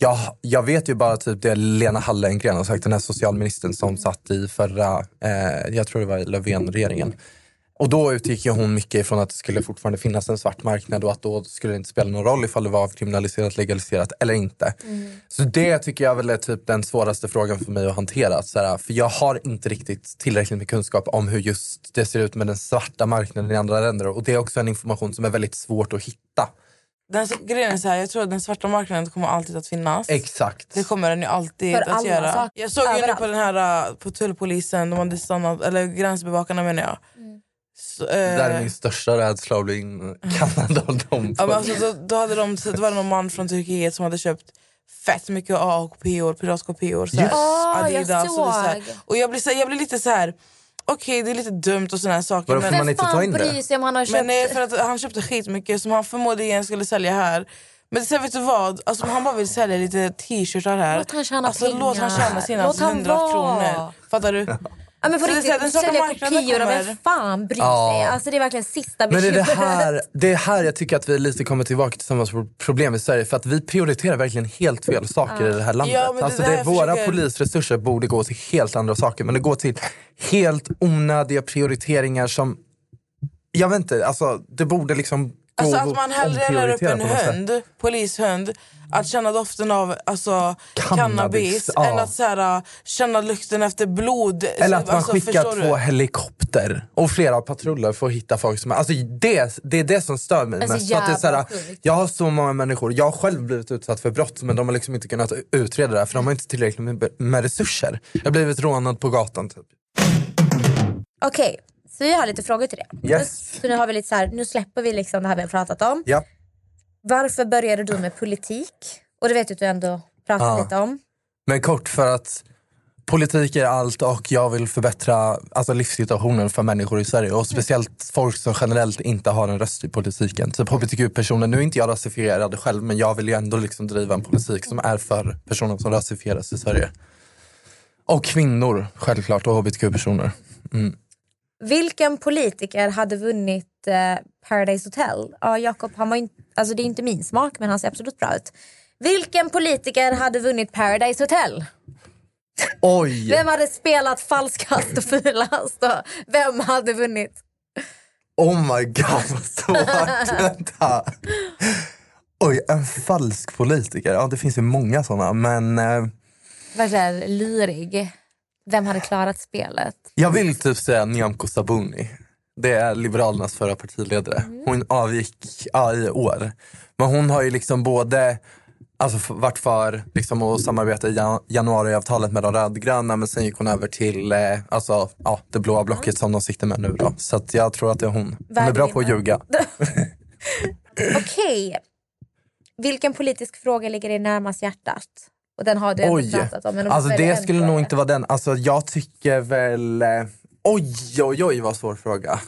Jag, jag vet ju bara typ det Lena Hallengren har sagt, den här socialministern som satt i förra, eh, jag tror det var Löfven-regeringen. Och då utgick ju hon mycket ifrån att det skulle fortfarande finnas en svart marknad och att då skulle det inte spela någon roll ifall det var avkriminaliserat, legaliserat eller inte. Så det tycker jag väl är typ den svåraste frågan för mig att hantera. Så här, för jag har inte riktigt tillräckligt med kunskap om hur just det ser ut med den svarta marknaden i andra länder. Och det är också en information som är väldigt svårt att hitta. Den, grejen är så här, jag tror att den svarta marknaden kommer alltid att finnas. Exakt. Det kommer den ju alltid För att göra. saker, Jag såg ju nu på den här uh, på tullpolisen, de hade stannat, eller gränsbevakarna menar jag. Mm. Så, Det där är eh, min största rädsla att bli inkallad av dem. ja, men alltså, då, då hade de, så det var någon man från Turkiet som hade köpt fett mycket A-kopior, piratkopior. så här, Yes. Åh, jag och, det är så här. såg. och jag blir, så, jag blir lite så här. Okej det är lite dumt och såna här saker. Vadå, får man inte ta in det? sig om han har köpt... Men nej, för att han köpte skitmycket som han förmodligen skulle sälja här. Men sen vet du vad? Alltså, om han bara vill sälja lite t-shirtar här. Låt han tjäna alltså, Låt han pengar. tjäna sina Låt han 100 vara. kronor. Fattar du? Ja, men på Så det riktigt, så här, den sälja kopior, kommer- vem fan bryr Ja. sig? Alltså, det är verkligen sista Men det är det bekymret. här, det är här jag tycker att vi lite kommer tillbaka till samma problem i Sverige. För att vi prioriterar verkligen helt fel saker i det här landet. Ja, det alltså det, våra försöker- polisresurser borde gå till helt andra saker. Men det går till helt onödiga prioriteringar som... Jag vet inte, alltså det borde liksom Alltså att man hellre eldar upp en hund, polishund, att känna doften av alltså, Cannabis, cannabis, ja. än att så här, känna lukten efter blod. Eller att man alltså, skickar två du? helikopter och flera patruller för att hitta folk som... Alltså det, det är det som stör mig Alltså, mest. Att det är så här, jag har så många människor, jag har själv blivit utsatt för brott men de har liksom inte kunnat utreda det här för de har inte tillräckligt med, med resurser. Jag har blivit rånad på gatan typ. Okej, så vi har lite frågor till det. Yes. Så nu, har vi lite så här, nu släpper vi liksom det här vi har pratat om. Ja. Varför började du med politik? Och det vet du att du ändå pratat Ja. lite om. Men kort för att politik är allt och jag vill förbättra alltså, livssituationen för människor i Sverige och speciellt folk som generellt inte har en röst i politiken. Typ hbtq-personer, nu är inte jag rasifierad själv men jag vill ju ändå liksom driva en politik som är för personer som rasifieras i Sverige. Och kvinnor självklart och hbtq-personer. Mm. Vilken politiker hade vunnit eh, Paradise Hotel? Ja, Jakob, han var inte, alltså det är inte min smak men han ser absolut bra ut. Vilken politiker hade vunnit Paradise Hotel? Oj! Vem hade spelat falskast och fulast? Och vem hade vunnit? Oh my god vad svårt! Vänta. Oj, en falsk politiker. Ja det finns ju många sådana men eh, Verkligen lurig. Vem hade klarat spelet? Jag vill typ säga Nyamko Sabuni. Det är Liberalernas förra partiledare. Hon avgick ja, i år. Men hon har ju liksom både alltså, varit för liksom, att samarbeta i jan- januariavtalet med de rödgröna men sen gick hon över till eh, alltså, ja, det blåa blocket som de sitter med nu. Då. Så jag tror att det är hon. Hon är bra på att ljuga. Okej. Vilken politisk fråga ligger dig närmast hjärtat? Och den har du Oj, pratat om. Men om alltså det skulle nog inte vara den. Alltså jag tycker väl... eh, Oj, oj, oj vad svår fråga.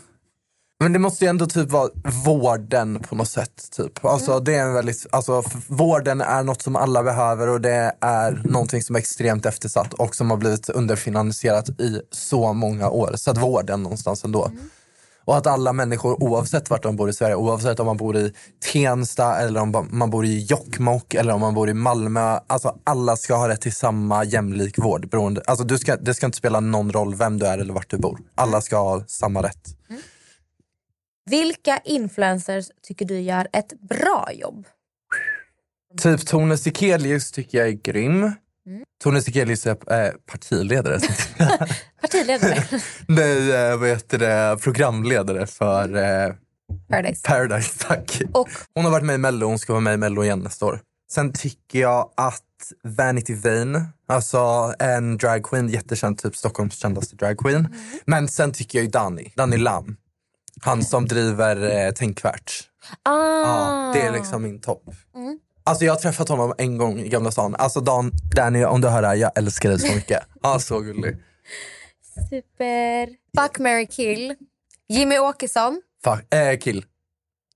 Men det måste ju ändå typ vara vården på något sätt. Typ. Alltså, Mm. det är en väldigt, alltså, vården är något som alla behöver och det är någonting som är extremt eftersatt och som har blivit underfinansierat i så många år. Så att vården någonstans ändå. Mm. Och att alla människor oavsett vart de bor i Sverige, oavsett om man bor i Tensta eller om man bor i Jokkmokk eller om man bor i Malmö. Alltså alla ska ha rätt till samma jämlik vård. Beroende, alltså du ska, det ska inte spela någon roll vem du är eller vart du bor. Alla ska ha samma rätt. Vilka influencers tycker du gör ett bra jobb? Typ Tone Sekelius tycker jag är grym. Tone Sekelius är eh, partiledare. Partiledare. Nej, eh, vad heter det? Programledare för eh, Paradise. Paradise, tack. Och Hon har varit med i Mello, hon ska vara med i Mello igen nästa år. Sen tycker jag att Vanity Vane, alltså en dragqueen, jättekänd, typ Stockholms kändaste dragqueen. Men sen tycker jag ju Danny, Danny Lam. Han som driver eh, Tänkvärt. ah. Ja, det är liksom min topp. Mm. Alltså jag har träffat honom en gång i Gamla stan. Alltså Dan, Danny, om du hör det här, jag älskar dig så mycket. Han är så gullig. Super. Fuck, marry, kill. Jimmy Åkesson. Fuck, eh, kill.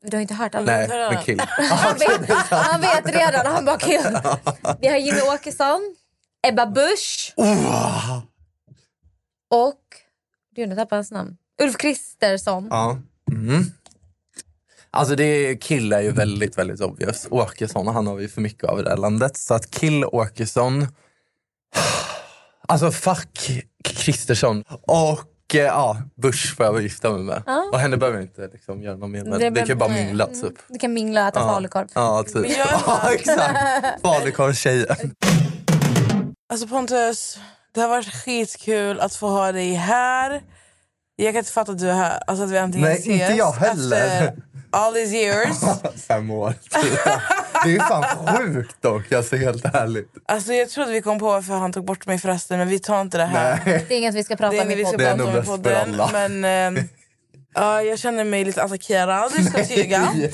Du har inte hört alla? Nej, men kill. Han vet, han vet redan. Han bara kill. Vi har Jimmy Åkesson. Ebba Busch. Oh. Och... Gud, nu tappade jag hans namn. Ulf Kristersson. Ja. Mm. Alltså det är, Kill är ju väldigt, väldigt obvious. Åkesson, han har vi för mycket av i det här landet. Så att Kill Åkesson... Alltså fuck Kristersson. Och eh, ja, Bush får jag gifta mig med. Ja. Och henne behöver jag inte liksom, göra något mer med. Det Det, kan ju bara nej. mingla typ. Du kan mingla och äta Ja. falukorv. Ja, typ. Ja, exakt. Falukorvstjejen. Alltså Pontus, det har varit skitkul att få ha dig här. Jag kan inte fatta att du är här. Alltså att vi äntligen Nej, ses. inte jag heller. Efter all these years. Fem år. Det är ju fan sjukt dock, alltså helt ärligt. Alltså jag trodde vi kom på varför han tog bort mig förresten men vi tar inte det här. Nej. Det är inget vi ska prata Det om i ska Det är podden. nog bäst för podden. alla. Men ehm, ja, jag känner mig lite attackerad, ska jag tyga.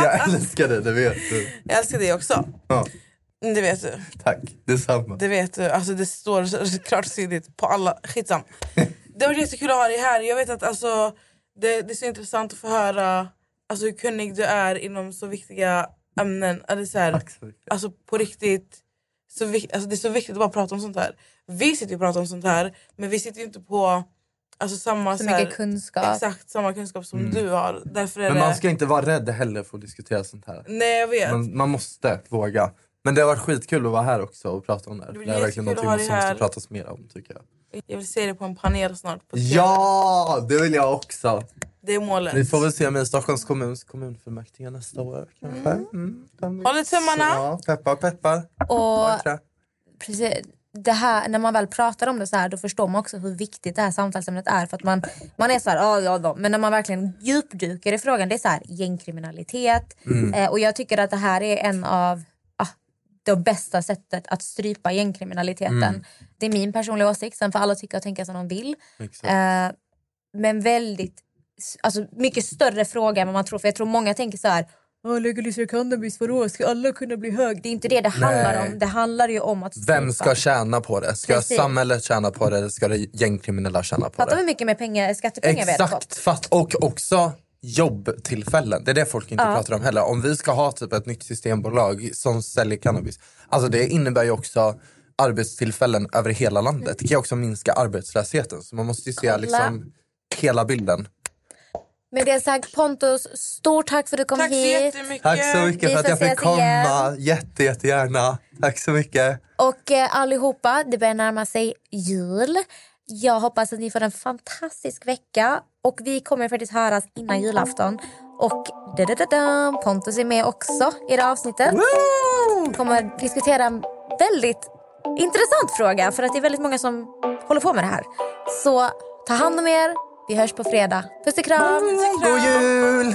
Jag älskar dig, det vet du. Jag älskar dig också. Ja, Det vet du. tack, detsamma. Det vet du. Alltså det står klart tydligt på alla. Skitsam. Det var jättekul att ha dig här. Jag vet att alltså, det, det är så intressant att få höra alltså, hur kunnig du är inom så viktiga ämnen. Alltså, så här, alltså på riktigt. Så alltså, det är så viktigt att bara prata om sånt här. Vi sitter ju och pratar om sånt här men vi sitter ju inte på alltså, samma Så så här, mycket kunskap. Exakt samma kunskap som du har. Därför är Mm. Men det... man ska inte vara rädd heller för att diskutera sånt här. Nej jag vet. Man, man måste våga. Men det har varit skitkul att vara här också och prata om det här. Det Det, är verkligen ha som måste pratas mer om tycker jag. Jag vill se dig på en panel snart. På Ja, det vill jag också. Det är målet. Vi får väl se med Stockholms kommuns kommunfullmäktige nästa år kanske. Mm. vi- Håller tummarna. Ja, peppar peppar. Och precis, det här, när man väl pratar om det så här då förstår man också hur viktigt det här samtalsämnet är. För att man, man är så här, ja, ja, ja. men när man verkligen djupdyker i frågan, det är så här, gängkriminalitet. Eh, och jag tycker att det här är en av ah, det bästa sättet att strypa gängkriminaliteten. Det är min personliga åsikt, sen får alla tycka och tänka som de vill. Exakt. Eh, men väldigt, alltså mycket större fråga än vad man tror. För jag tror många tänker så här, "Ja, legalisera cannabis, vadå? Ska alla kunna bli hög? Det är inte det det handlar Nej. om. Det handlar ju om att Vem ska tjäna på det? Ska Precis. samhället tjäna på det eller ska det gängkriminella tjäna på Fattar det? hur mycket mer pengar, skattepengar vi hade fått? Exakt, fatt. och också jobbtillfällen. Det är det folk inte Ja. pratar om heller. Om vi ska ha typ ett nytt systembolag som säljer cannabis, alltså det innebär ju också arbetstillfällen över hela landet. Det kan ju också minska arbetslösheten. Så man måste ju se Kolla. liksom hela bilden. Med det sagt Pontus, stort tack för att du kom Tack så hit. jättemycket. Tack så mycket för att jag fick komma. igen. Jätte, jättegärna. Tack så mycket. Och eh, allihopa, det börjar närma sig jul. Jag hoppas att ni får en fantastisk vecka. Och vi kommer faktiskt höras innan julafton. Och da-da-da-da, Pontus är med också i det här avsnittet. kommer diskutera en väldigt intressant fråga. För att det är väldigt många som håller på med det här. Så ta hand om er. Vi hörs på fredag. Puss och kram. God jul!